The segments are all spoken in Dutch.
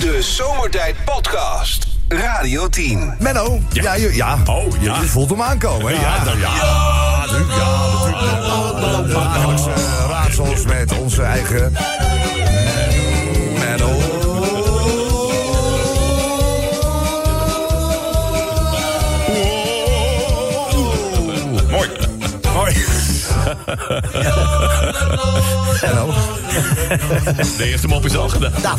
De Zomertijd Podcast. Radio 10. Menno, ja, je, ja. Oh, ja. Je, voelt hem aankomen, hè? Ja, nou, ja. ja, natuurlijk. Ja, natuurlijk. Dagelijkse raadsels met onze eigen... Menno. De eerste mop is al gedaan. Nou.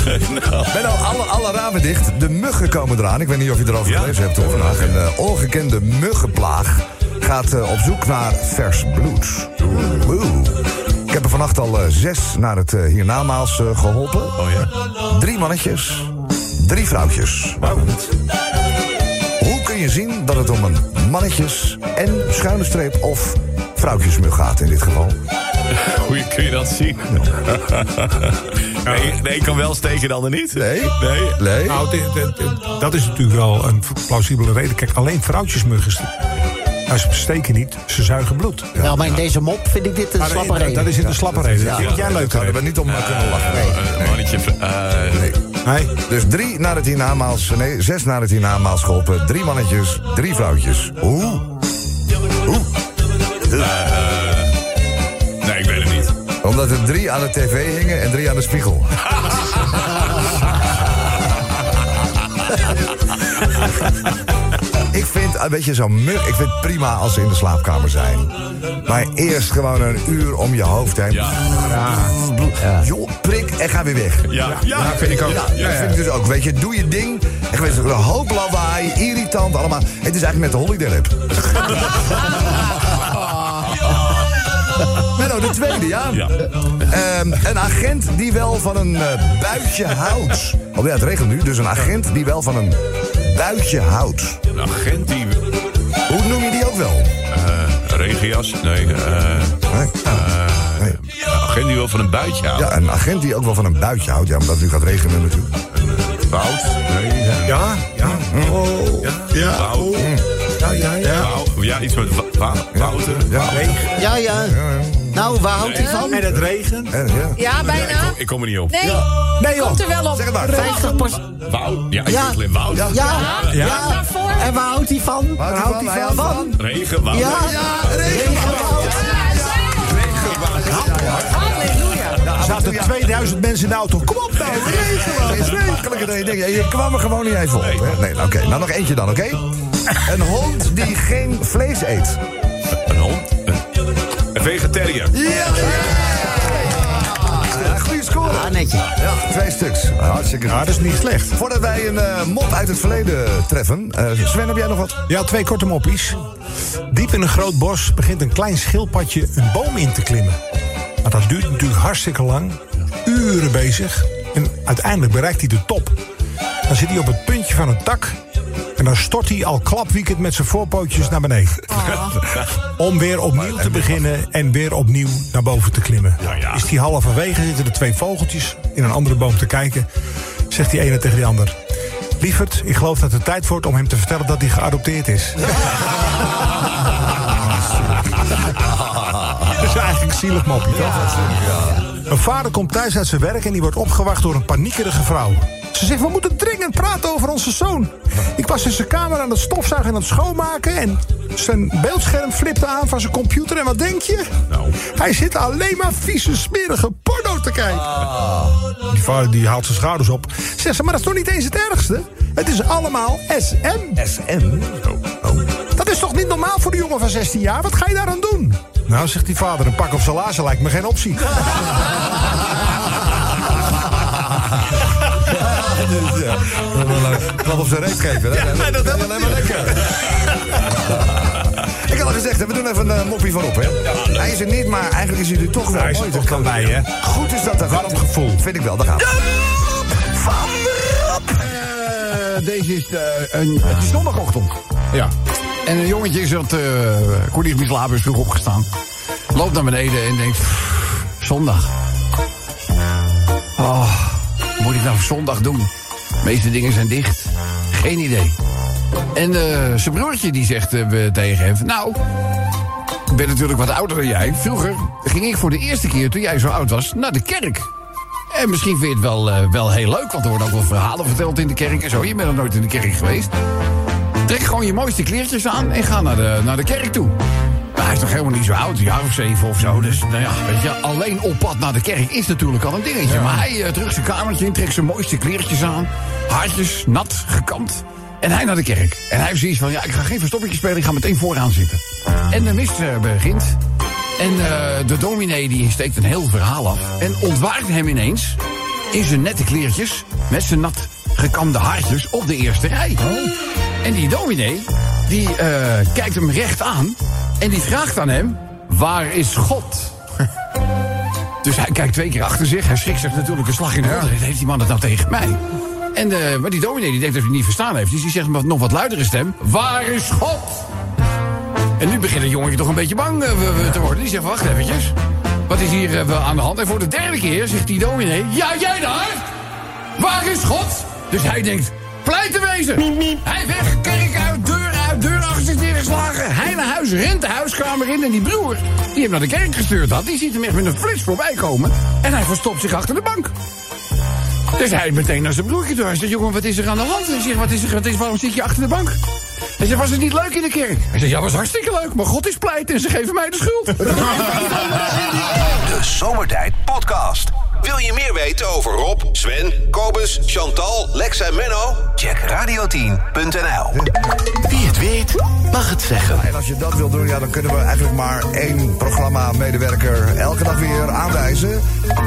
Alle, alle ramen dicht. De muggen komen eraan. Ik weet niet of je erover Ja? gelezen hebt hoor, vandaag. Een eh, ongekende muggenplaag gaat eh, op zoek naar vers bloed. Oeh. Ik heb er vannacht al eh, zes naar het hiernamaals eh, geholpen. Oh ja. Drie mannetjes, drie vrouwtjes. Hoe kun je zien dat het om een mannetjes en schuine streep of vrouwtjesmug gaat in dit geval? Hoe kun je dat zien? Nee, de een kan wel steken, de ander niet. Nee? Nee. Nee? Nou, dit- dit- dit- dat is natuurlijk wel een plausibele reden. Kijk, alleen vrouwtjesmuggen. Nou, ze steken niet, ze zuigen bloed. Nou, maar in deze mop vind ik dit een Maar, slappe eh, reden. Dat is in de slappe reden. Dat vind jij Daar leuk zouden we niet om eh, kunnen lachen. Een mannetje. eh, Nee. Nee? Dus drie naar het hiernamaals, nee, zes naar het hiernamaals geholpen. Drie mannetjes, drie vrouwtjes. Hoe? Nee, ik weet het niet. Omdat er drie aan de tv hingen en drie aan de spiegel. ik vind, eh, weet je, zo'n mug, ik vind het prima als ze in de slaapkamer zijn. Maar eerst gewoon een uur om je hoofd heen. Ja. Joh, prik en ga weer weg. Ja, ja. vind ik ook. Ja, dat vind ik dus ook. Weet je, doe je ding. En geweest een hoop lawaai, irritant allemaal. Het is eigenlijk met de holiday lab. Menno, de tweede, ja. Ja. Ehm, een agent die wel van een eh, buitje houdt. Oh ja, het regent nu. Dus een agent die wel van een buitje houdt. Een agent die... Hoe noem je die ook wel? eh regenjas? Nee. eh Nee? Nee. een agent die wel van een buitje houdt. Ja, een agent die ook wel van een buitje houdt. Ja, omdat het nu gaat regenen natuurlijk. Wout? Nee. Ja? Ja? Oh. Ja. Wout? Ja, ja, ja. Wou- Ja, iets met wa- wa- Wouter. Ja. Ja, ja. Nou, waar houdt hij van? En het regent. En, ja. Ja, bijna. Ik kom er niet op. Nee, Nee, joh. komt er wel op. Zeg het maar. 50 Wout? Ja, ik Ja. slim. Wout. Ja. Ja, ja. Daarvoor. En waar houdt hij van? Waar houdt hij van? van? Regen, Wout. Ja, regenwoud. Halleluja. Er zaten 2000 mensen in de auto. Kom op nou, regelen. Dingen. Je kwam er gewoon niet even op. Hè? Nee, nou, oké. Nou, nog eentje dan, oké? Een hond die geen vlees eet. Een hond? Een, vegetariër. Ja! Ja, goede score. Ah, netje. Ja, twee stuks. Hartstikke goed. dat is niet slecht. Voordat wij een eh, mop uit het verleden treffen. eh, Sven, heb jij nog wat? Ja, twee korte moppies. Diep in een groot bos begint een klein schildpadje een boom in te klimmen. Maar dat duurt natuurlijk hartstikke lang. Uren bezig. En uiteindelijk bereikt hij de top. Dan zit hij op het puntje van een tak. En dan stort hij al klapwiekend met zijn voorpootjes naar beneden. Om weer opnieuw te beginnen en weer opnieuw naar boven te klimmen. Is die halverwege, zitten er twee vogeltjes in een andere boom te kijken. Zegt die ene tegen die ander. Lieverd, ik geloof dat het tijd wordt om hem te vertellen dat hij geadopteerd is. Dat is eigenlijk een zielig mopje, toch? Een vader komt thuis uit zijn werk en die wordt opgewacht door een paniekerige vrouw. Ze zegt, we moeten dringend praten over onze zoon. Ik was in zijn kamer aan het stofzuigen en aan het schoonmaken... en zijn beeldscherm flipte aan van zijn computer. En wat denk je? Nou. Hij zit alleen maar vieze, smerige porno te kijken. Die vader die haalt zijn schouders op. Zegt ze, maar dat is toch niet eens het ergste? Het is allemaal SM. SM. Oh. Dat is toch niet normaal voor de jongen van 16 jaar? Wat ga je daaraan doen? Nou, zegt die vader, een pak op laarzen lijkt me geen optie. Dus, ja. Klap op zijn reet geven, hè? nee, dat helpt alleen maar lekker. Ik had al gezegd, hè, we doen even een uh, moppie van op, hè? hij is er niet, maar eigenlijk is hij er toch wel. Hij is er toch bij, hè? Goed is dat. Warm gevoel. Vind ik wel, daar gaan we. Van. Eh, deze is eh, een, het is zondagochtend. Ja. En een jongetje is dat uh, Mislaber is vroeg opgestaan. Loopt naar beneden en denkt... "Pff, Zondag. Nou zondag doen? De meeste dingen zijn dicht. Geen idee. En eh, zijn broertje die zegt eh, tegen hem... Nou, ik ben natuurlijk wat ouder dan jij. Vroeger ging ik voor de eerste keer toen jij zo oud was naar de kerk. En misschien vind je het wel, eh, wel heel leuk, want er worden ook wel verhalen verteld in de kerk en zo. Je bent nog nooit in de kerk geweest. Trek gewoon je mooiste kleertjes aan en ga naar de, naar de kerk toe. Maar hij is toch helemaal niet zo oud, een jaar of zeven of zo. Dus nou ja, weet je, alleen op pad naar de kerk is natuurlijk al een dingetje. Maar hij uh, terug zijn kamertje in, trekt zijn mooiste kleertjes aan. Haartjes, nat, gekamd. En hij naar de kerk. En hij heeft zoiets van, ja, ik ga geen verstoppertje spelen, ik ga meteen vooraan zitten. En de mist eh, begint. En eh, de dominee die steekt een heel verhaal af. En ontwaart hem ineens in zijn nette kleertjes... met zijn nat gekamde haartjes op de eerste rij. En die dominee, die eh, kijkt hem recht aan... en die vraagt aan hem, waar is God? dus hij kijkt twee keer achter zich. Hij schrikt zich natuurlijk een slag in de hoofd. Heeft die man het nou tegen mij? En eh, maar die dominee die denkt dat hij het niet verstaan heeft. Dus die zegt met nog wat luidere stem... Waar is God? En nu begint het jongetje toch een beetje bang eh, te worden. Die zegt, wacht eventjes. Wat is hier eh, aan de hand? En voor de derde keer zegt die dominee... Ja, jij daar? Waar is God? Dus hij denkt, pleit te wezen. Hij weg, kerk huis, rent de huiskamer in. En die broer, die hem naar de kerk gestuurd had... die ziet hem echt met een flits voorbij komen. En hij verstopt zich achter de bank. Dus hij meteen naar zijn broertje toe. Hij zegt, jongen, wat is er aan de hand? Hij zegt, wat is er, wat is, waarom zit je achter de bank? Hij zegt, was het niet leuk in de kerk? Hij zegt, ja, was hartstikke leuk, maar God is pleit en ze geven mij de schuld. De Zomertijd Podcast. Wil je meer weten over Rob, Sven, Kobus, Chantal, Lex en Menno? Check radio10.nl. Wie het weet, mag het zeggen. En als je dat wil doen, ja, dan kunnen we eigenlijk maar één programma-medewerker elke dag weer aanwijzen.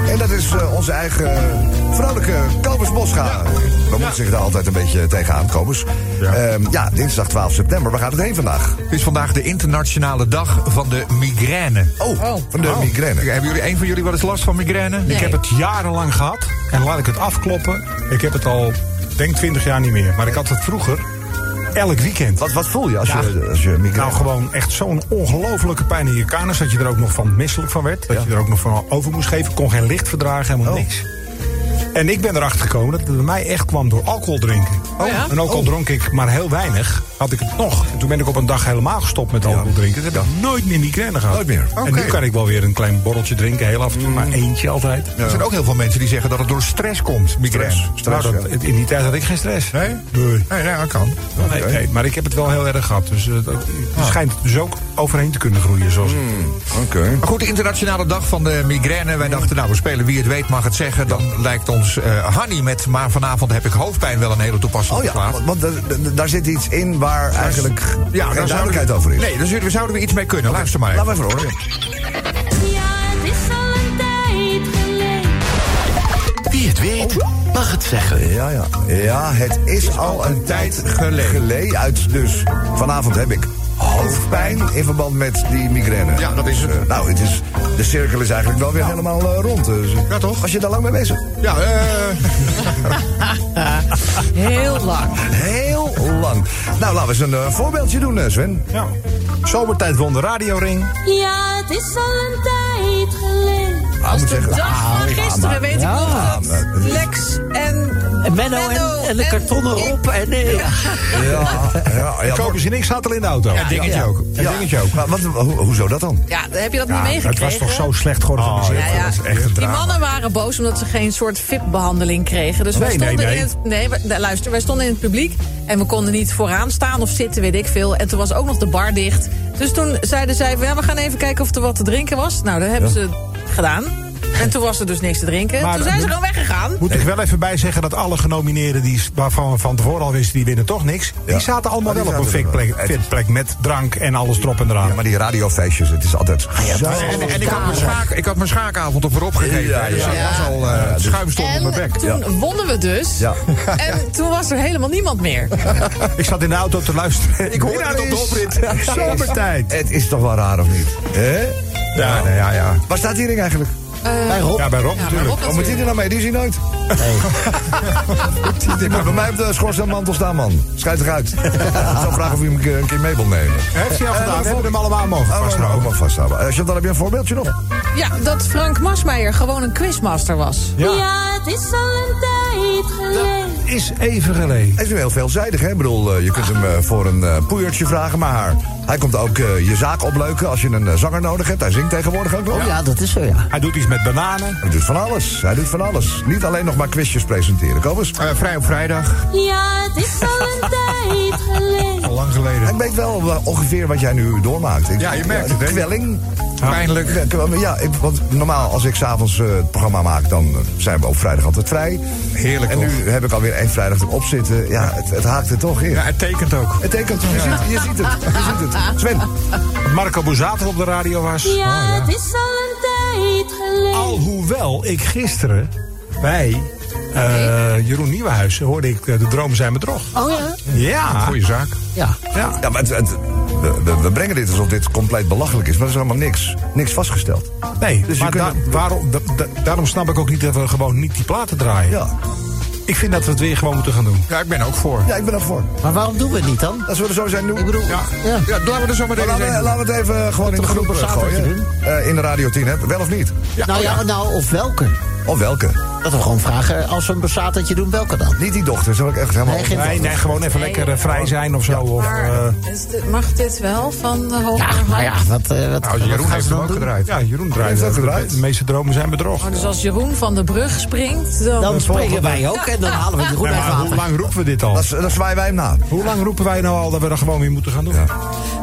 En dat is eh, onze eigen vrolijke Kobus Bosga. We moeten zich daar altijd een beetje tegenaan, Kobus. Ja. ja, dinsdag 12 september. Waar gaat het heen vandaag? Het is vandaag de internationale dag van de migraine. Oh, van de migraine. Hebben jullie, een van jullie wel eens last van migraine? Ik heb het jarenlang gehad. En laat ik het afkloppen. Ik heb het al, denk 20 jaar niet meer. Maar ik had het vroeger elk weekend. Wat, wat voel je als Ja. je, als je migraine... Nou, gewoon echt zo'n ongelofelijke pijn in je kanus. Dat je er ook nog van misselijk van werd. Dat Ja. je er ook nog van over moest geven. Kon geen licht verdragen, helemaal Oh. niks. En ik ben erachter gekomen dat het bij mij echt kwam door alcohol drinken. Ja? En ook al dronk ik maar heel weinig, had ik het nog. En toen ben ik op een dag helemaal gestopt met alcohol drinken. Dus heb ik nooit meer migraine gehad. Nooit meer. En nu kan ik wel weer een klein borreltje drinken. Heel af en toe, maar eentje altijd. Er zijn ook heel veel mensen die zeggen dat het door stress komt, migraine. Stress. Stress, nou, dat, ja. in die tijd had ik geen stress. Nee? Nee. Nee, nee, dat kan. Nee, nee, maar ik heb het wel heel erg gehad. Dus uh, dat, het schijnt dus ook overheen te kunnen groeien. Zoals Oké. Maar goed, de internationale dag van de migraine. Wij dachten, nou, we spelen wie het weet mag het zeggen. Dan lijkt ons eh Hanny met, maar vanavond heb ik hoofdpijn wel een hele Oh ja, want, want daar zit iets in waar eigenlijk Ja, geen duidelijkheid we, over is. Nee, daar zouden we, zouden we iets mee kunnen. Luister maar even. Laten we even horen. Ja, het is al een tijd geleden. Wie het weet, mag het zeggen. Ja, ja. Ja, het is al een tijd geleden. Uit, dus vanavond heb ik hoofdpijn in verband met die migraine. Ja, dat is het. Dus, eh, nou, het is, de cirkel is eigenlijk wel weer helemaal eh, rond. Dus, Ja, toch? Was je daar lang mee bezig? Ja, eh, Heel lang. Heel lang. Nou, laten we eens een eh, voorbeeldje doen, eh, Sven. Ja. Zomertijd won de radioring. Ja, het is al een tijd geleden. Ah, moet zeggen. Dag van gisteren weet ik nog dat maar Lex en En Menno Menno en, en de en kartonnen op. En, eh, Ja, ja, ja, en ik zaten al in de auto. ja, dingetje ja. ook. Ja. dingetje ook. Maar wat, ho- hoezo dat dan? Ja, heb je dat niet Ja, het meegekregen? was toch zo slecht georganiseerd. Ja, ja. Dat was echt een Die mannen waren boos omdat ze geen soort VIP-behandeling kregen. Dus wij Nee, nee, stonden nee. in het. Nee, luister, wij stonden in het publiek. En we konden niet vooraan staan of zitten, weet ik veel. En toen was ook nog de bar dicht. Dus toen zeiden zij: ja, we gaan even kijken of er wat te drinken was. Nou, dat hebben ze gedaan. En toen was er dus niks te drinken. Maar toen zijn ze gewoon weggegaan. Moet ik wel even bij zeggen dat alle genomineerden die, waarvan we van tevoren al wisten die winnen toch niks. Ja. Die zaten allemaal die wel op een fitplek, fitplek met drank en alles erop en eraan. Ja, maar die radiofeestjes, het is altijd... Zo. En, en ik, had mijn schaak, ik had mijn schaakavond op voorop gegeven. Ja, dus dat was al eh schuim stond op mijn bek. toen wonnen we dus. Ja. En toen was er helemaal niemand meer. Ik zat in de auto te luisteren. Ik hoorde het op de oprit. Zomertijd. Het is toch wel raar, of niet? Hè? Ja, nee, ja, ja. Waar staat die ring eigenlijk? bij Rob. Ja, bij Rob Ja, natuurlijk. Rob Wat moet die er nou mee? Die zie je nooit. Die moet bij mij op de schoorsteenmantel staan, man. Schijt eruit. Ik zou vragen of u hem een keer- mee wil nemen. Heeft hij al gedaan? We hebben hem allemaal mogen Oh, ook vasthouden. maar vasthouden. Eh, Chantal, heb je een voorbeeldje nog? Ja, dat Frank Masmeijer gewoon een quizmaster was. Ja, het is al een tijd geleden. Is even geleden. Hij is nu heel veelzijdig, hè? Ik bedoel, eh, je kunt hem eh, voor een eh, poeiertje vragen, maar hij komt ook je zaak opleuken als je een zanger nodig hebt. Hij zingt tegenwoordig ook wel. Oh ja, dat is zo, ja. Hij doet iets met bananen. Hij doet van alles. Hij doet van alles. Niet alleen nog maar quizjes presenteren. Kom eens. Eh, vrij op vrijdag. Ja, het is al een tijd geleden. Al lang geleden. Ik weet wel ongeveer wat jij nu doormaakt. Ik- Ja, je merkt het, de hè? Kwelling. Pijnlijk. Ja, ik, want normaal als ik s'avonds eh het programma maak, dan eh, zijn we op vrijdag altijd vrij. Heerlijk En toch? nu heb ik alweer één vrijdag erop zitten. Ja, het, het haakt er toch in. Ja, het tekent ook. Het tekent, je, ziet, je ziet het. Je ziet het. Sven, Marco Borsato op de radio was. Ja, het is al een tijd geleden. Alhoewel ik gisteren bij eh, Jeroen Nieuwenhuizen hoorde ik De Dromen zijn bedrog. Oh ja? Ja. Goeie zaak. Ja. ja. ja, maar het, het- we, we- we brengen dit alsof dit compleet belachelijk is. Maar er is helemaal niks, niks vastgesteld. Nee, Dus je maar kunt- da- waarom, da- da- daarom snap ik ook niet dat we gewoon niet die platen draaien. Ja, Ik vind dat we het weer gewoon moeten gaan doen. Ja, ik ben ook voor. ja ik ben er voor. Maar waarom doen we het niet dan? Als we er zo zijn doen. Ik bedoel, ja. Ja, laten we er zo meteen Maar eens laten, we, heen laten we het even gewoon in de we groep een zaterdag gooien. Eh, in de Radio 10, hè? Wel of niet? nou ja, nou, of welke? Of welke? Dat we gewoon vragen, als we een besatertje doen, welke dan? Niet die dochters, dat wil ik echt helemaal... Nee, geen Nee, nee, gewoon even lekker eh, vrij zijn of zo. Of, Maar eh, mag dit wel van de hoger Ja, maar ja, wat, eh, wat, Nou, Jeroen heeft hem ook doen? gedraaid. ja, Jeroen draait. ook gedraaid. De meeste dromen zijn bedrog. Oh, dus als Jeroen van de brug springt, dan... Dan springen wij ook en dan halen we Jeroen Ja, uit maar hoe water. lang roepen we dit al? Dat, dat zwaaien wij hem na. Hoe lang roepen wij nou al dat we er gewoon weer moeten gaan doen?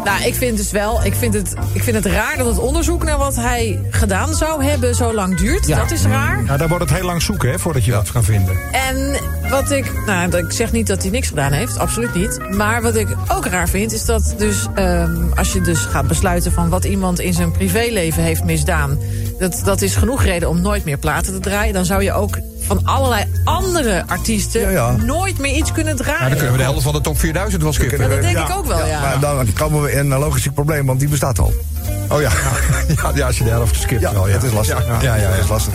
Nou, ik vind dus wel, ik vind, het, ik vind het raar dat het onderzoek naar wat hij gedaan zou hebben zo lang duurt. Ja. Dat is raar. Nou, daar wordt het heel lang zoeken hè, voordat je dat kan vinden. En wat ik, nou, ik zeg niet dat hij niks gedaan heeft, absoluut niet. Maar wat ik ook raar vind, is dat dus ehm, als je dus gaat besluiten van wat iemand in zijn privéleven heeft misdaan, dat, dat is genoeg reden om nooit meer platen te draaien. Dan zou je ook van allerlei andere artiesten Ja, ja. nooit meer iets kunnen draaien. Nou, dan kunnen we de helft van de top 4000 wel skippen. Ja, dat denk Ja. ik ook wel, ja. Maar dan komen we in een logistiek probleem, want die bestaat al. Oh ja. ja, ja, als je de helft skipt Ja, wel, ja. het is lastig. Ja, ja, ja, het is lastig.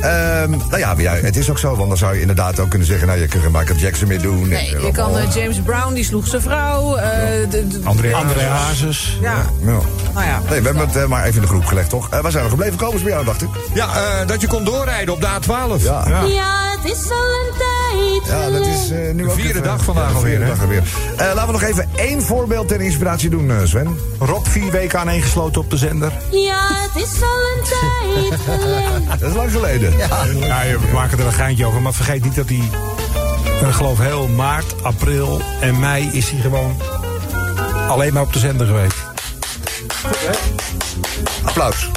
Ehm, nou ja, maar ja, het is ook zo, want dan zou je inderdaad ook kunnen zeggen... nou, je kunt geen Michael Jackson meer doen. Nee, En, je kan eh, James Brown, die sloeg zijn vrouw. eh, de- de- André André Hazes. Ja, Ja. nou ja. Nee, we hebben het eh, maar even in de groep gelegd, toch? Eh, waar zijn we gebleven? Komen ze bij jou, dacht ik? Ja, eh, dat je kon doorrijden op de A12. Ja. Ja, het is al een tijd Ja, dat is eh, nu De ook vierde even- dag vandaag ja, de vierde alweer, hè? dag alweer. Eh, laten we nog even één voorbeeld ter inspiratie doen, eh, Sven. Rob vier weken aaneengesloten op de zender. Ja, het is al een tijd geleden. Dat is lang geleden. Ja. Ja, we maken er een geintje over. Maar vergeet niet dat hij, ik geloof heel maart, april en mei is hij gewoon alleen maar op de zender geweest. Applaus.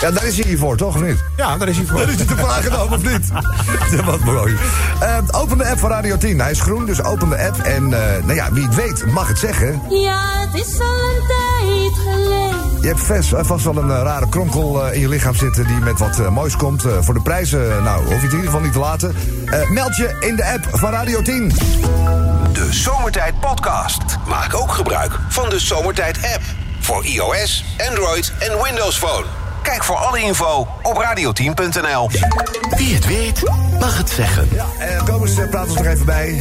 Ja, daar is hij hier voor, toch? Of niet? Ja, daar is hij voor. Daar is hij te vragen dan, of niet? Wat mooi. Eh, open de app van Radio 10. Hij is groen, dus open de app. En eh, nou ja, wie het weet, mag het zeggen. Ja, het is al een tijd geleden. Je hebt vast, eh, vast wel een rare kronkel in je lichaam zitten die met wat moois komt. Eh, voor de prijzen, nou, hoef je het in ieder geval niet te laten. Eh, meld je in de app van Radio 10. De Zomertijd Podcast. Maak ook gebruik van de Zomertijd app. Voor iOS, Android en Windows Phone. Kijk voor alle info op radio10.nl. Wie het weet, mag het zeggen. Ja, eh, Kobus, eh, praat ons nog even bij.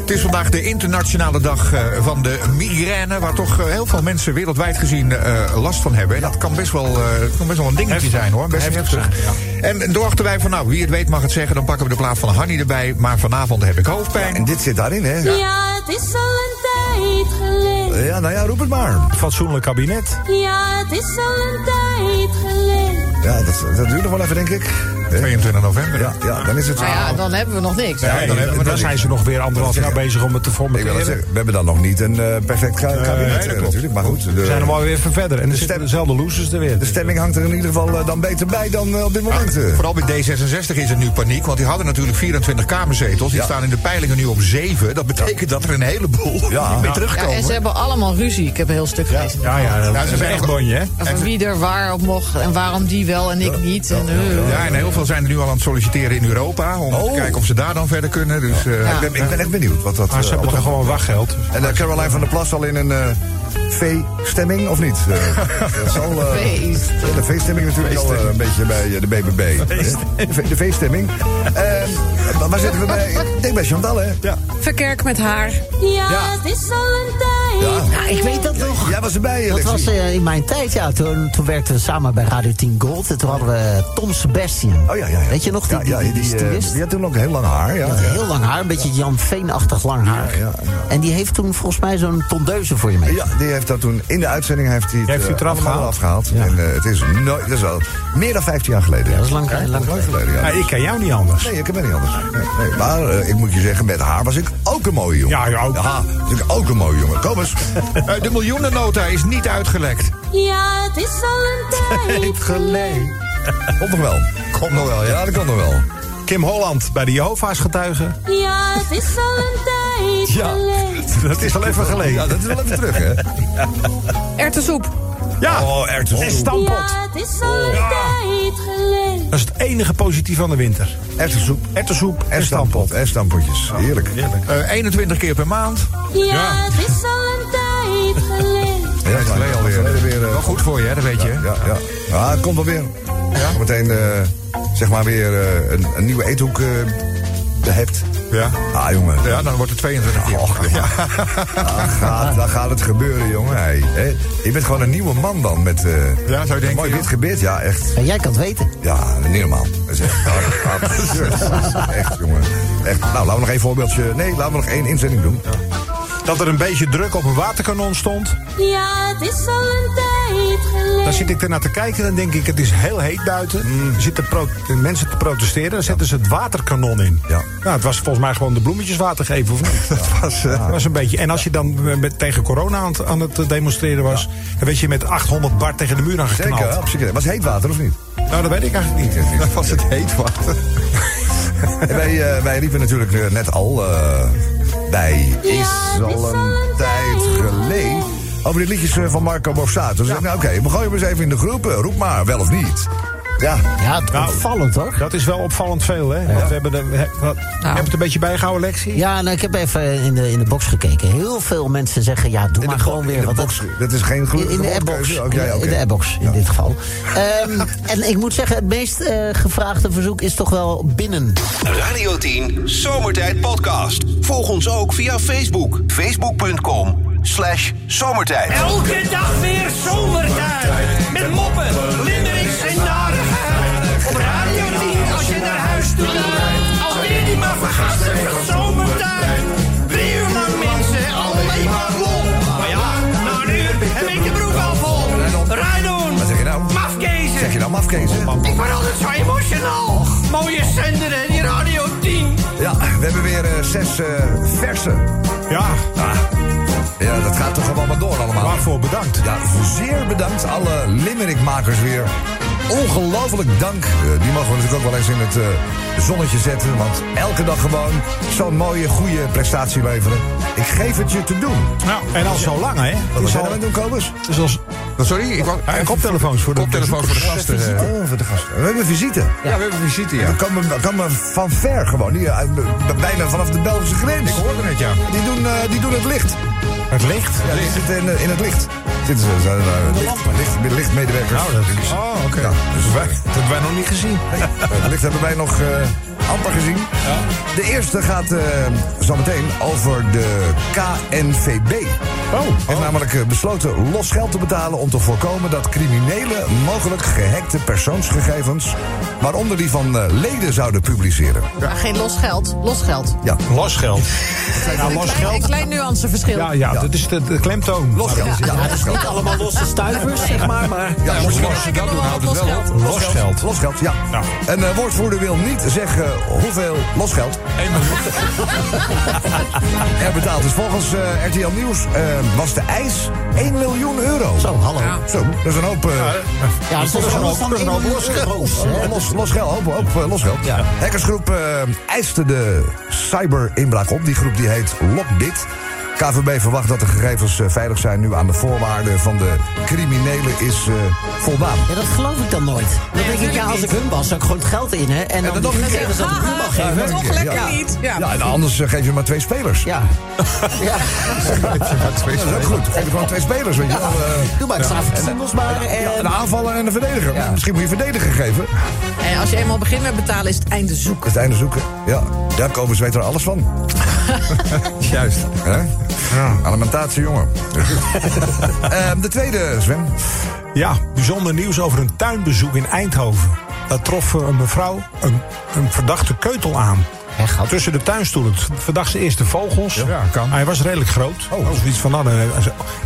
Het is vandaag de internationale dag eh, van de migraine... waar toch eh, heel veel mensen wereldwijd gezien eh, last van hebben. En dat kan best wel, eh, kan best wel een dingetje Heftig. zijn, hoor. Best Heftig heftig. En dachten wij van, nou, wie het weet mag het zeggen... dan pakken we de plaat van Hanny erbij. Maar vanavond heb ik hoofdpijn. En dit zit daarin, hè? Ja, het is al een tijd geleden. Ja, nou ja, roep het maar. Fatsoenlijk kabinet. Ja, het is al een tijd geleden. Ja, dat, dat duurt nog wel even, denk ik. Eh, 22 november. Ja, ja, dan is het zo. Nou ja, dan hebben we nog niks. Ja, dan hebben we dan, zijn ze nog weer anderhalf jaar bezig om het te Ik wil zeggen, we hebben dan nog niet een eh, perfect ka- kabinet eh, natuurlijk. Maar goed, We de, zijn er maar weer even verder. En er zitten stem- dezelfde losers er weer. de stemming hangt er in ieder geval eh, dan beter bij dan op dit moment. eh. Vooral bij D66 is het nu paniek, want die hadden natuurlijk 24 kamerzetels. Die Ja. staan in de peilingen nu op 7. Dat betekent dat er een heleboel Ja. meer Ja, terugkomen. en ze hebben allemaal ruzie. Ik heb een heel stuk gelezen. Ja, ja, dat is een zijn echt bonje, hè? Over wie er waar op mocht en waarom die wel en ik niet. En, Ja, en heel veel zijn er nu al aan het solliciteren in Europa. Om Oh. te kijken of ze daar dan verder kunnen. Dus, eh, ik, ben, ik ben echt benieuwd wat dat Maar ze eh, hebben toch gewoon wachtgeld. En uh, Caroline van der Plas al in een, eh, V-stemming, of niet? Eh, dat zal, eh, de V-stemming natuurlijk al eh, een beetje bij de BBB. De V-stemming. Eh, waar zitten we bij? Ik denk bij Chantal, hè? Ja. Verkerk met haar. Ja, het is al een tijd. Ja, ik weet dat nog. Jij was erbij, Dat was in mijn tijd, ja. Toen, toen werkten we samen bij Radio 10 Gold. En toen hadden we Tom Sebastian. Oh ja, ja, ja. Weet je nog, die, Ja, ja, die, die, die, stylist? die had toen ook heel lang haar, ja. Ja, heel lang haar, een beetje Jan Veenachtig lang haar. Ja, ja, ja. En die heeft toen volgens mij zo'n tondeuze voor je mee. Ja, die heeft dat toen in de uitzending heeft hij het, Heeft eh, het eraf gehaald? afgehaald. En eh, het is nooit, dat is al meer dan 15 jaar geleden. Ja, dat is lang- Ja, lang lang geleden. Ja. Ja, ik ken jou niet anders. Nee, ik heb het niet anders. Nee, nee. Maar eh, ik moet je zeggen, met haar was ik ook een mooie jongen. Ja, je ook. Ja, was ik ook een mooie jongen. Kom eens. De miljoenennota is niet uitgelekt. Ja, het is al een tijd geleden. Komt nog wel. Komt nog wel, ja, dat komt nog wel. Kim Holland bij de Jehovah's getuigen. Ja, het is al een tijd Ja. Dat is al even geleden. Ja, dat is wel even terug, hè? Erwtensoep. Ja, Oh, erwtensoep. en stampot. Ja, het is al een tijd geleden. Dat is het enige positief van de winter. Erwtensoep. Erwtensoep En en stampot. En stampotjes. Heerlijk. Eh, 21 keer per maand. Ja, het is al een tijd geleden. Ja, dat geleden alweer. weer. eh, Wel goed voor je, hè, dat weet je. Ja, ja. ja het komt wel weer. Ja. Meteen, eh, zeg maar, weer eh, een, een nieuwe eethoek eh hebt. Ja. Ah, jongen. Ja, dan wordt het 22 keer. Och, ja. Dan, gaat, dan gaat het gebeuren, jongen. Hey, hè? Je bent gewoon een nieuwe man dan. Met eh, Ja, zou je denken, mooi ja. wit gebit. Ja, echt. En jij kan het weten. Ja, niet normaal. Dat is echt absurd. Echt, jongen. Echt. Nou, laten we nog één voorbeeldje. Nee, laten we nog één inzending doen. Dat er een beetje druk op een waterkanon stond. Ja, het is al een tijd geleden. Dan zit ik ernaar te kijken en denk ik, het is heel heet buiten. Mm. Er zitten pro- mensen te protesteren. Dan zetten ze het waterkanon in. Ja. Nou, het was volgens mij gewoon de bloemetjes water geven, of niet? Dat was, eh, was een beetje. En als je dan eh, met, tegen corona aan, het- aan het demonstreren was... dan werd je met 800 bar tegen de muur aangeknald. Zeker, absoluut. Was heet water of niet? Nou, dat weet ik eigenlijk niet. Dat was het heet water. En wij, eh, wij riepen natuurlijk eh, net al eh, bij Ja, Is al een tijd geleden. Over die liedjes eh, van Marco Borsato. Dus ik zei, nou oké, we gooien hem eens even in de groep. eh, Roep maar, wel of niet. Ja, Ja, het Nou, opvallend hoor. Dat is wel opvallend veel, hè? Want we hebben de, we, wat, heb je het een beetje bijgehouden, Lexie? Ja, nou, ik heb even in de, in de box gekeken. Heel veel mensen zeggen, ja, doe in maar de, gewoon weer. box. dat- Dat is geen in, goede in de appbox. In, de appbox in Ja. dit geval. Ehm, en ik moet zeggen, het meest eh, gevraagde verzoek is toch wel binnen. Radio 10 Zomertijd Podcast. Volg ons ook via Facebook. Facebook.com slash zomertijd. Elke dag weer zomertijd. Met moppen, Alweer die maar van zomertijd. Drie uur lang mensen, alleen maar lol. Maar ja, na een uur heb ik de broek al vol. Rijdoen, Wat zeg je nou? mafkezen. Zeg je nou mafkezen? Ik word altijd zo emotional. Mooie zender hè, die Radio 10. Ja, we hebben weer eh, zes eh, verse. Ja, Ah, ja, dat gaat toch gewoon maar door allemaal. waarvoor bedankt. Ja, zeer bedankt alle limerickmakers weer. Ongelooflijk dank. Eh, die mogen we natuurlijk ook wel eens in het eh, zonnetje zetten. Want elke dag gewoon zo'n mooie, goede prestatie leveren. Ik geef het je te doen. Nou, en al zo lang, hè? Wat zijn we aan het doen, Kobus? is als, Sorry, ik wou... en koptelefoons voor de Koptelefoon voor de gasten. eh. Oh, voor de gasten. We hebben visite. Ja, we hebben visite, ja. Dat komen, dat komen van ver gewoon. Die, bijna vanaf de Belgische grens. Ik hoorde het, ja. Die doen, eh, die doen het licht. Het licht. Ja, die zitten in, in het licht. Zitten ze, zijn licht, licht, lichtmedewerkers. Nou, dat is... Oh, oké. Ja, dus wij, Dat hebben wij nog niet gezien. Het licht hebben wij nog eh, amper gezien. De eerste gaat eh zometeen over de KNVB. Oh, Heeft namelijk eh, besloten los geld te betalen om te voorkomen dat criminelen mogelijk gehackte persoonsgegevens, waaronder die van eh, leden, zouden publiceren. Maar geen los geld, los geld. Ja, losgeld. Nou, een, los klein, een geld. klein nuanceverschil. Ja, ja, dat is de, de klemtoon. los geld. Ja, los geld. Niet allemaal losse stuivers, zeg maar. maar Ja, los Als je geld. dat doen, houdt het wel op. Losgeld. Losgeld, ja. Ja. Een eh, woordvoerder wil niet zeggen hoeveel losgeld er betaald is. Volgens eh, RTL Nieuws eh, was de eis 1 miljoen euro. Zo, hallo. Zo, dat is een hoop... eh, Ja, dat is dat een hoop 1 los miljoen euro's, hè. Los, los geld, hoop, hoop, eh, los geld. Ja. Hackersgroep eh, eiste de cyberinbraak op. Die groep die heet Lockbit. KVB verwacht dat de gegevens eh, veilig zijn nu aan de voorwaarden van de criminelen is eh, voldaan. Ja, dat geloof ik dan nooit. Dan denk ik, ja, als ik hun was, zou ik gewoon het geld in, hè. En dan, dan die keer. gegevens aan de buurman geven. Toch keer, lekker ja. niet. Ja. Ja, en anders eh, geef je maar twee spelers. Ja. ja. Ja, dat is ook goed. Geef je gewoon twee spelers, weet je wel. eh. Doe maar maar. Ja, En... een aanvaller en een verdediger. Misschien moet je verdediger geven. En als je eenmaal begint met betalen, is het einde zoeken. Het einde zoeken. Ja, ja Kobus weet er alles van. Juist. Hè? Alimentatie, jongen. Ehm, de tweede, Sven. Ja, bijzonder nieuws over een tuinbezoek in Eindhoven. Daar trof eh, een mevrouw een, een verdachte keutel aan. Tussen de tuinstoelen. Verdacht ze eerst de vogels. Ja, kan. Hij was redelijk groot. Oh, zoiets van, nou, dan, eh,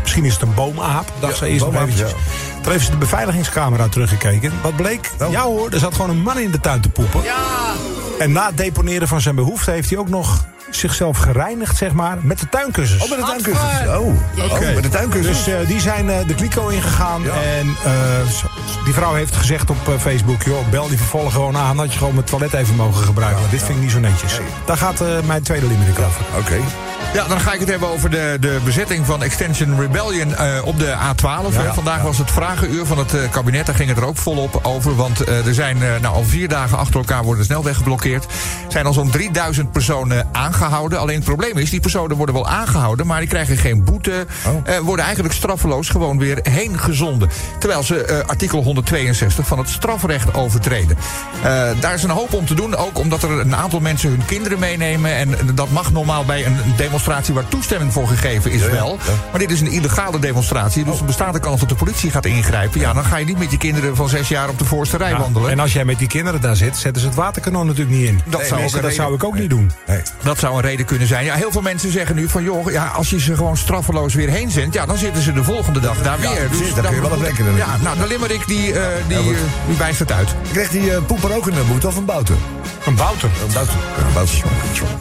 misschien is het een boomaap. Dacht Ja, ze eerst nog boomaap, eventjes. ja. Toen heeft ze de beveiligingscamera teruggekeken. Wat bleek? Oh. Ja hoor, er zat gewoon een man in de tuin te poepen. Ja. En na het deponeren van zijn behoefte heeft hij ook nog zichzelf gereinigd, zeg maar, met de tuinkussens. Oh, met de tuinkussens. Oh, oh met de tuinkussens. Dus eh, die zijn eh, de kliko ingegaan. Ja. En eh, die vrouw heeft gezegd op eh, Facebook... joh, bel die vervolgen gewoon aan... dat je gewoon mijn toilet even mogen gebruiken. Want dit vind ik niet zo netjes. Daar gaat eh, mijn tweede limerick over. Oké. Ja, dan ga ik het hebben over de, de bezetting van Extension Rebellion eh, op de A12. hè. Vandaag was het vragenuur van het eh, kabinet. Daar ging het er ook volop over. Want eh, er zijn nou, al vier dagen achter elkaar worden de snelweg geblokkeerd. Er zijn al zo'n 3000 personen aangehouden. Alleen het probleem is, die personen worden wel aangehouden... maar die krijgen geen boete. eh, worden eigenlijk straffeloos gewoon weer heen gezonden. Terwijl ze artikel 162 van het strafrecht overtreden. Daar is een hoop om te doen. Ook omdat er een aantal mensen hun kinderen meenemen. En dat mag normaal bij een demonstratie waar toestemming voor gegeven is wel. Maar dit is een illegale demonstratie. Dus er bestaat de kans dat de politie gaat ingrijpen. Ja, dan ga je niet met je kinderen van zes jaar op de voorste rij Ja, wandelen. en als jij met die kinderen daar zit, zetten ze het waterkanon natuurlijk niet in. Dat zou een dat zou ik ook niet doen. Nee. Dat zou een reden kunnen zijn. Ja, heel veel mensen zeggen nu van... joh, ja, als je ze gewoon straffeloos weer heen zendt... ja, dan zitten ze de volgende dag daar weer. Dus precies, daar kun je wel op rekenen. Ja, nou, de limerick die, eh, die, eh, die wijst het uit. Kreeg die eh, poeper ook een boete of een boute? Een bouter. Een boute. Ja, een.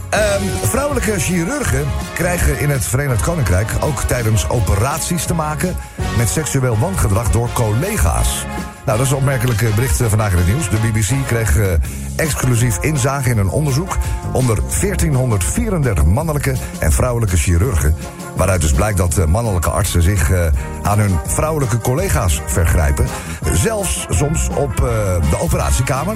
Ehm, vrouwelijke chirurgen krijgen in het Verenigd Koninkrijk ook tijdens operaties te maken met seksueel wangedrag door collega's. Nou, dat is een opmerkelijk bericht eh, vandaag in het nieuws. De BBC kreeg eh, exclusief inzage in een onderzoek onder 1434 mannelijke en vrouwelijke chirurgen. Waaruit dus blijkt dat eh, mannelijke artsen zich aan hun vrouwelijke collega's vergrijpen. Zelfs soms op de operatiekamer.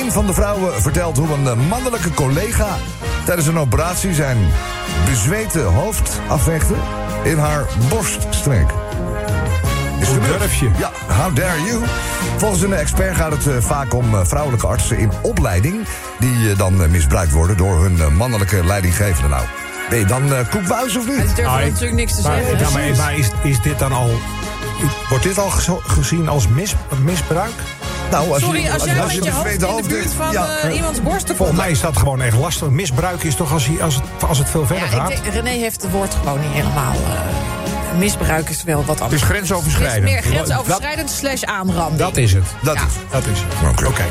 Een van de vrouwen vertelt hoe een mannelijke collega tijdens een operatie zijn bezweten hoofd afvechtte in haar borststreek. Is Hoe durf je? Ja, how dare you? Volgens een expert gaat het eh, vaak om eh, vrouwelijke artsen in opleiding... die eh, dan misbruikt worden door hun mannelijke leidinggevende. Nou, ben je dan koekbuis of Hij niet? durft Ah, ik- natuurlijk niks te Maar, zeggen. ja, maar, maar is, is dit dan al... Wordt dit al gezien als mis, misbruik? Nou, als Sorry, als jij met je hoofd in de buurt van ja. iemands Volgens komt. mij is dat gewoon echt lastig. Misbruik is toch als, hij- als, het, als het veel verder Ja, gaat? ik denk, René heeft het woord gewoon niet helemaal. eh, misbruik is wel wat Het is anders. grensoverschrijdend. Het is meer grensoverschrijdend slash aanranding. Dat is het. Dat Ja. is Dat is het. Oké.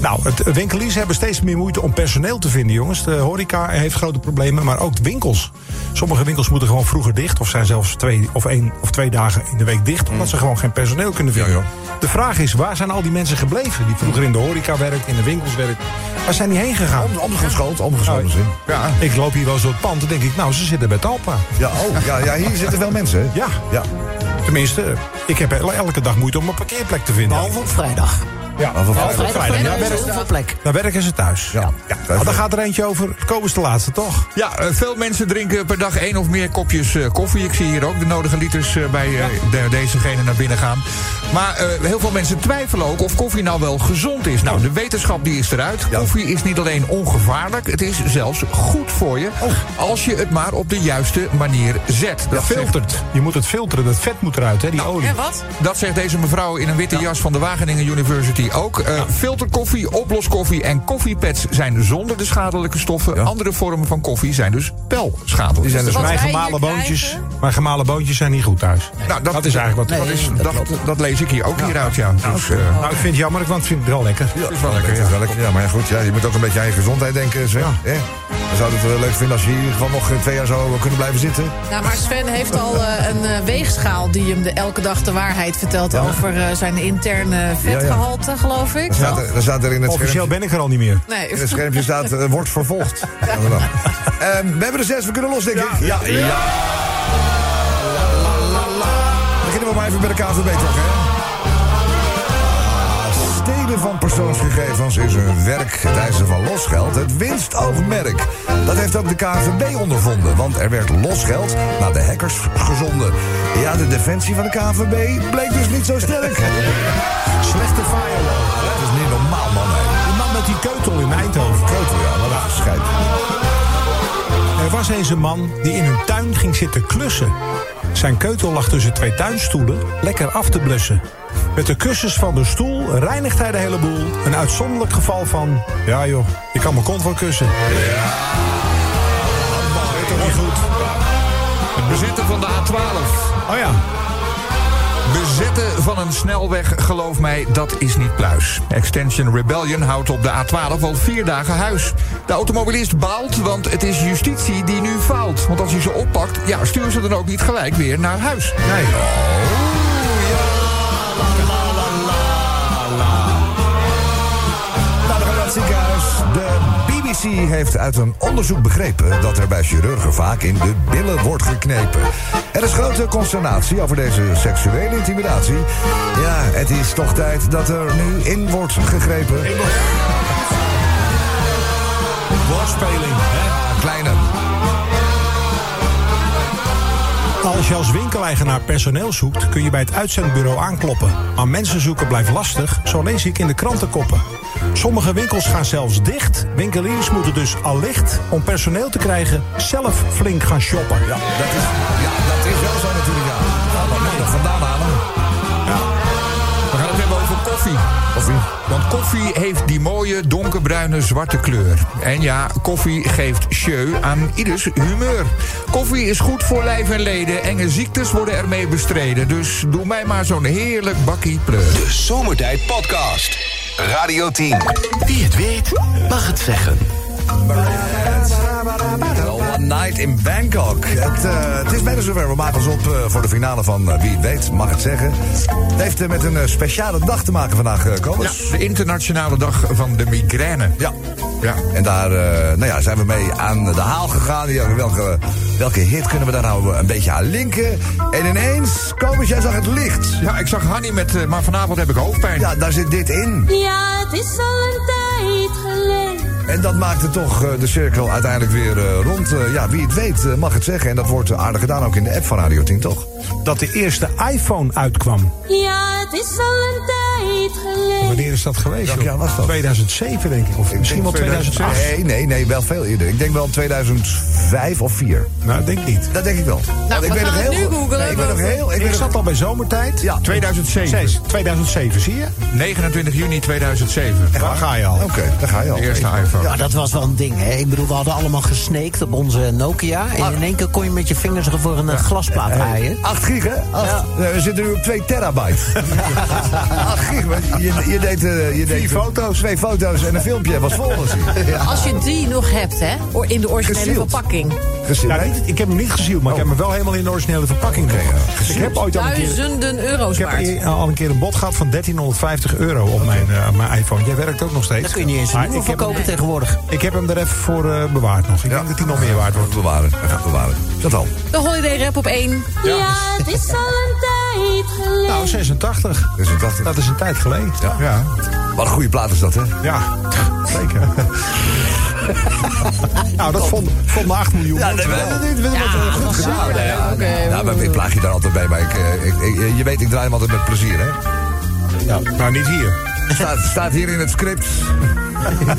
Nou, het, winkeliers hebben steeds meer moeite om personeel te vinden, jongens. De horeca heeft grote problemen, maar ook de winkels. Sommige winkels moeten gewoon vroeger dicht... of zijn zelfs twee of één of twee dagen in de week dicht... omdat ze gewoon geen personeel kunnen vinden. Ja, De vraag is, waar zijn al die mensen gebleven... die vroeger in de horeca werkt, in de winkels werkt? Waar zijn die heen gegaan? Om, omgeschoold, omgeschoold Nou. Ja, Ik loop hier wel eens door het pand en denk ik... nou, ze zitten bij Talpa. Ja, oh, ja, ja, hier zitten wel mensen, hè? Ja, Ja. tenminste, ik heb elke dag moeite om een parkeerplek te vinden. Behalve op vrijdag. Ja, behalve vrijdag. vrijdag. Ja, Ja, dat werken- is heel veel plek. Dan werken ze thuis. Ja. Ja. Maar dan gaat er eentje over. Kobus de laatste, toch? Ja, eh, veel mensen drinken per dag één of meer kopjes eh, koffie. Ik zie hier ook de nodige liters eh, bij eh, de- dezegene naar binnen gaan. Maar eh, heel veel mensen twijfelen ook of koffie nou wel gezond is. Nou, de wetenschap die is eruit. Ja. Koffie is niet alleen ongevaarlijk, het is zelfs goed voor je. Als je het maar op de juiste manier zet. Dat zegt, Filtert. Je moet het filteren. Dat vet moet eruit, hè, die olie. Ja, wat? dat zegt deze mevrouw in een witte jas van de Wageningen University ook. Eh, Filterkoffie, oploskoffie en koffiepads zijn zonder de schadelijke stoffen. Andere vormen van koffie zijn dus wel schadelijk. Die zijn dus mijn gemalen boontjes. Maar gemalen boontjes zijn niet goed thuis. Nou, dat, is eigenlijk wat. dat, is, dat dat, lees ik hier ook hieruit, ja. Dus, eh, nou, ik vind het jammer, want ik vind het wel lekker. Ja, is wel lekker. Ja, ja, maar ja, goed, ja, je moet ook een beetje aan je gezondheid denken, Sven. hè? We zouden het wel leuk vinden als je hier in ieder geval nog eh, twee jaar zou kunnen blijven zitten. Nou, maar Sven heeft al eh, een eh, weegschaal die hem de, elke dag de waarheid vertelt over zijn interne vetgehalte, geloof ik. Er staat, er, er staat er in het Officieel schermpje, ben ik er al niet meer. Nee. in het schermpje staat, wordt vervolgd. Ja. we hebben er zes, we kunnen los, denk ik. Ja, ja. Beginnen we maar even bij de KVB toch, hè? Stelen van persoonsgegevens is een werk. Het eisen van losgeld, het winstoogmerk. Dat heeft ook de KVB ondervonden, want er werd losgeld naar de hackers gezonden. Ja, de defensie van de KVB bleek dus niet zo sterk. Slechte firewall. Dat is niet normaal, man. hè. Die man met die keutel in Eindhoven. Keutel, ja, wat een. Er was eens een man die in een tuin ging zitten klussen. Zijn keutel lag tussen twee tuinstoelen lekker af te blussen. Met de kussens van de stoel reinigt hij de hele boel. Een uitzonderlijk geval van... Ja joh, ik kan mijn kont wel kussen. Weet toch niet goed? Het bezetten van de A12. Oh ja, Bezetten van een snelweg, geloof mij, dat is niet pluis. Extension Rebellion houdt op de A12 al vier dagen huis. De automobilist baalt, want het is justitie die nu faalt. Want als hij ze oppakt, ja, stuur ze dan ook niet gelijk weer naar huis. Nee. Nou, het ziekenhuis. De BBC heeft uit een onderzoek begrepen dat er bij chirurgen vaak in de billen wordt geknepen. Er is grote consternatie over deze seksuele intimidatie. Ja, het is toch tijd dat er nu in wordt gegrepen. woordspeling. Hè? Kleine. Als je als winkeleigenaar personeel zoekt, kun je bij het uitzendbureau aankloppen. Maar mensen zoeken blijft lastig, zo lees ik in de krantenkoppen. Sommige winkels gaan zelfs dicht. Winkeliers moeten dus allicht, om personeel te krijgen, zelf flink gaan shoppen. Ja, dat is, ja, dat is wel zo natuurlijk. Ja. Gaan we maar nog vandaan halen. We gaan het hebben over koffie. Koffie. Want koffie heeft die mooie donkerbruine zwarte kleur. En ja, koffie geeft jeu aan ieders humeur. Koffie is goed voor lijf en leden. Enge ziektes worden ermee bestreden. Dus doe mij maar zo'n heerlijk bakkie pleur. De Zomertijd Podcast. Radio 10. Wie het weet, mag het zeggen. One Night in Bangkok. Het, eh, het is bijna zover. We maken ons op eh, voor de finale van eh, Wie het weet, mag het zeggen. Het heeft met een speciale dag te maken vandaag, uh, Ja, de internationale dag van de migraine. Ja. Ja. En daar eh, nou ja, zijn we mee aan de haal gegaan. Ja, welke, welke hit kunnen we daar nou een beetje aan linken? En ineens, Kobus, jij zag het licht. Ja, ik zag Hanny met... eh, maar vanavond heb ik hoofdpijn. Ja, daar zit dit in. Ja, het is al een tijd geleden. En dat maakte toch eh, de cirkel uiteindelijk weer rond. Ja, wie het weet mag het zeggen. En dat wordt aardig gedaan ook in de app van Radio 10, toch? Dat de eerste iPhone uitkwam. Ja, het is al een tijd geleden. Wanneer is dat geweest? Welk jaar was dat? 2007 denk ik. Of misschien wel 2008. Nee, nee, nee, wel veel eerder. Ik denk wel 2005 of 4. Nou, denk niet. Dat denk ik wel. Want ik gaan nog het heel nu goed- googlen, Nee, ik weet nog heel... Ik Ik nog- zat al bij zomertijd. Ja, 2007. Zes, 2007, zie je? 29 juni 2007. Waar ga je al? Oké, daar ga je al. De eerste iPhone. Ja, dat was wel een ding, hè. Ik bedoel, we hadden allemaal gesneakt op onze Nokia. En in één keer kon je met je vingers ervoor een glasplaat aaien. 8 gig, hè? Acht. Ja. We zitten nu op 2 terabyte. 8 gig, je, je deed... eh, je deed Vier foto's. Twee foto's en een filmpje was vol. was hij. Als je die nog hebt, hè, in de originele verpakking. Gezien, Nou, niet, ik heb hem niet gezield, maar ik heb hem wel helemaal in de originele verpakking. Ja. ik heb ooit al een keer... Duizenden euro's Ik heb waard. e- al een keer een bod gehad van 1350 euro op mijn, eh, mijn iPhone. Jij werkt ook nog steeds. Dat kun je niet eens nieuwe heb, verkopen tegenwoordig. ik heb hem er even voor eh, bewaard nog. Ik denk dat hij nog meer waard wordt. Bewaren, bewaren. Dat al. De Holiday Rap op één. Ja, het is al een tijd. Nou, 86. 86. Dat is een tijd geleden. Ja. ja. Wat een goede plaat is dat, hè? Ja, zeker. nou, dat vond, vonden 8 miljoen. Ja, nee, we, Ja, goed gedaan. ja. Oké. Nou, maar ik plaag je daar altijd bij, maar ik, eh, ik, ik- je weet, ik draai hem altijd met plezier, hè? Ja, nou, niet hier. Staat, staat hier in het script.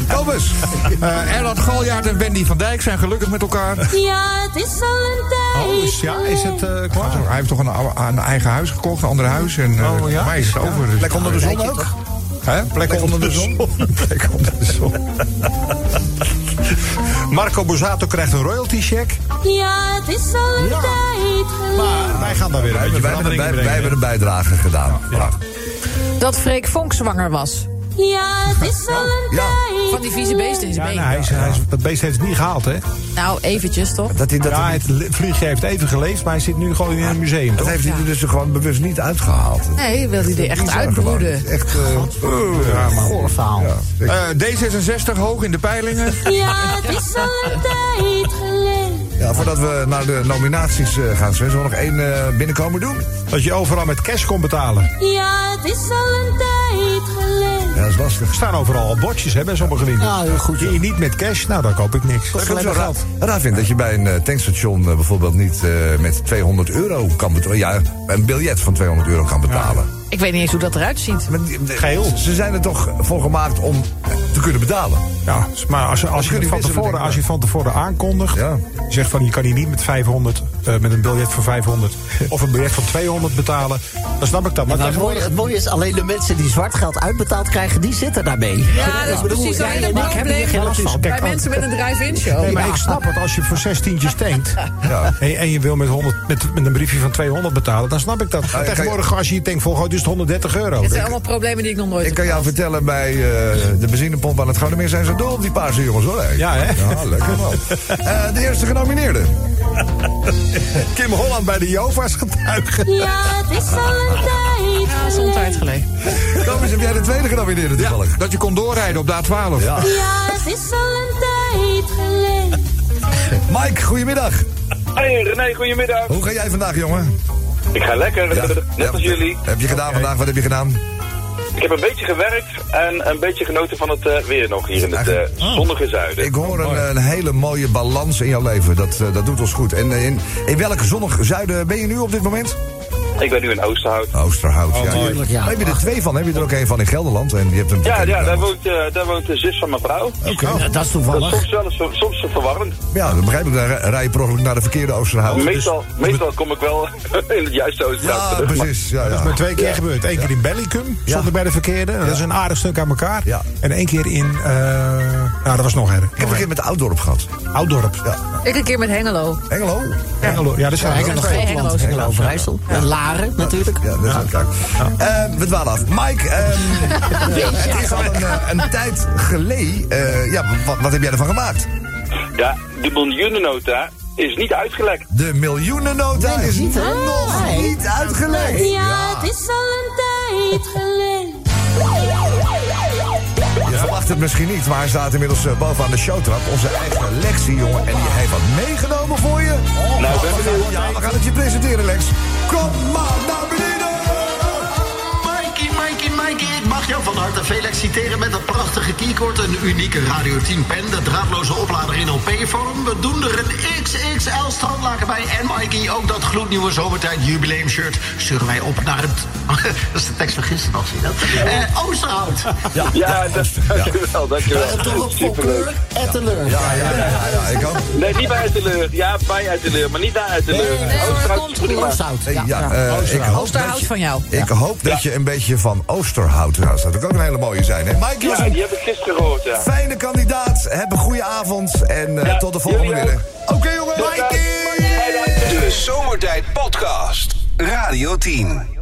Thomas. Eh Erland Galjaard en Wendy van Dijk zijn gelukkig met elkaar. Ja, het is al een tijd Oh, ja, is het eh klaar? Hij heeft toch een, een eigen huis gekocht, een ander huis. En eh, Oh, ja? mij is het over. Dus- Plek onder de zon ook? Hè? Plek onder de zon? Plek onder de zon. Marco Borsato krijgt een royalty check. Ja, het is al een Ja. tijd. Maar wij gaan daar weer een Wij, beetje hebben- wij, hebben een bijdrage gedaan. Ja. Dat Freek Vonk zwanger was. Ja, het is al een Ja. Van die vieze beesten in zijn Ja, been. nou, hij is, hij is, dat beest heeft het niet gehaald, hè? Nou, eventjes toch? Dat, hij, dat, Ja, het li- vliegje heeft even geleefd, maar hij zit nu gewoon in een museum, dat toch? heeft hij er dus gewoon bewust niet uitgehaald. Nee, wil hij er echt uitbroeden. Echt, eh, ja, man. Goor verhaal. Ja. Eh, D66 hoog in de peilingen. Ja, het is al een tijd geleden. Ja, voordat we naar de nominaties eh, gaan, zullen we nog één eh, binnenkomen doen? Dat je overal met cash kon betalen. Ja, het is al een tijd geleden. Ja, dat is lastig. Er staan overal al bordjes hè, bij sommige winkels. Ja, heel goed, Je ja. niet met cash, nou dan koop ik niks. Dat ik raar, raar vind dat je bij een eh, tankstation bijvoorbeeld niet eh, met 200 euro kan betalen. Ja, een biljet van 200 euro kan betalen. Ik weet niet eens hoe dat eruit ziet. Maar de- Geel. Ze zijn er toch voor gemaakt om te kunnen betalen. Ja, maar als, je- als, je, het van wisselen, tevoren, ik als je het van tevoren aankondigt... Ja. zegt van je kan hier niet met 500, eh, met een biljet van 500... of een biljet van 200 betalen, dan snap ik dat. Maar Maar het, mooie, het is, alleen de mensen die zwart geld uitbetaald krijgen, die zitten daarmee. Ja, dat is precies jij alleen en het ik hebben hier probleem. geen last van. Kijk, Bij mensen met een drive-in show. Nee, maar ik snap het. Als je voor zes tientjes tankt Ja. en, en je wil met, 100, met, met een briefje van 200 betalen, dan snap ik dat. Maar tegenwoordig, als je je tank volgooit, is het 130 euro. Dit zijn allemaal problemen die ik nog nooit Ik heb kan jou vertellen, bij eh, de benzinepomp aan het Groningen zijn ze dol op die paarse jongens hoor. hè? Ja, hè? Ja, lekker man. Eh, de eerste genomineerde. Kim Holland bij de Jova's getuigen. Ja, het is al een tijd Ja, is een tijd geleden. Kom eens, heb jij de tweede genomineerde toevallig? Dat je kon doorrijden op de A12. Ja. Ja, het is al een tijd geleden. Mike, goedemiddag. Hey René, goedemiddag. Hoe ga jij vandaag, jongen? Ik ga lekker, Ja. net als jullie. Heb je gedaan vandaag? Wat heb je gedaan? Ik heb een beetje gewerkt en een beetje genoten van het eh, weer nog hier in het eh, zonnige zuiden. Ik hoor een, een hele mooie balans in jouw leven. Dat, eh, dat doet ons goed. En eh, in, in welk zonnig zuiden ben je nu op dit moment? Ik ben nu in Oosterhout. Oosterhout, ja. tuurlijk, ja. Maar heb je er twee van? Heb je er ook een van in Gelderland? En je hebt een Ja, ja daar, woont, eh, daar woont de zus van mijn vrouw. Oké. Ja, dat is Dat is toevallig. soms wel eens ver- soms verwarrend. Ja, dan begrijp ik. Dan rij je per ongeluk naar de verkeerde Oosterhout. Meestal, meestal kom ik wel in het juiste Oosterhout Ja, terug. precies. Ja, Dat is ja. maar twee keer gebeurd. Eén keer in Bellicum, stond ik bij de verkeerde. Dat is een aardig stuk aan elkaar. Ja. En één keer in... eh nou, dat was nog erg. Ik heb een keer met Ouddorp gehad. Ouddorp. Ja. Ik een keer met Hengelo. Engelo? Hengelo. Ja, dat zijn Kijk, nog nog twee. Gelderland, Hengelo. Hengelo, Laren natuurlijk. Ja, dat is ook kijk. Eh, we dwalen af. Mike, ehm, het is al een, eh, een tijd geleden. Eh, ja, wat, wat heb jij ervan gemaakt? Ja, die miljoenennota is niet uitgelekt. De miljoenennota Nee, is niet, nog niet uitgelekt. Ja, het is al een tijd geleden. Je verwacht het misschien niet, maar hij staat inmiddels bovenaan de showtrap. Onze eigen Lexie, jongen. En die heeft wat meegenomen voor je. Nou, we gaan, ja, we gaan het je presenteren, Lex. Kom maar naar beneden! Mikey, Mikey, Mikey, jou van harte citeren met een prachtige keycord, een unieke Radio 10 pen, de draadloze oplader in LP-vorm. We doen er een XXL strandlaken bij en Mikey, ook dat gloednieuwe zomertijd jubileumshirt sturen wij op naar het... dat is de tekst van gisteren zie je dat? Eh, Oosterhout. Ja, dat, dankjewel, dankjewel. Toch op voor kleur en teleur. Ja, ja, ja, ja, ja, ik ook. Nee, niet bij Uiterleur. Ja, bij Uiterleur, maar niet naar Uiterleur. Nee, nee, Oosterhout komt prima. Oosterhout. Ja, ja, ja. eh, ik hoop, Oosterhout dat je, van jou. ik hoop dat je een beetje van Oosterhout houdt. Nou, dat zou ook een hele mooie zijn, hè? Mike, was Ja, een die heb ik gisteren gehoord, ja. fijne kandidaat. Heb een goede avond en eh, Ja, tot de volgende keer. Oké, jongen. Tot Mikey! De Zomertijd Podcast. Radio 10.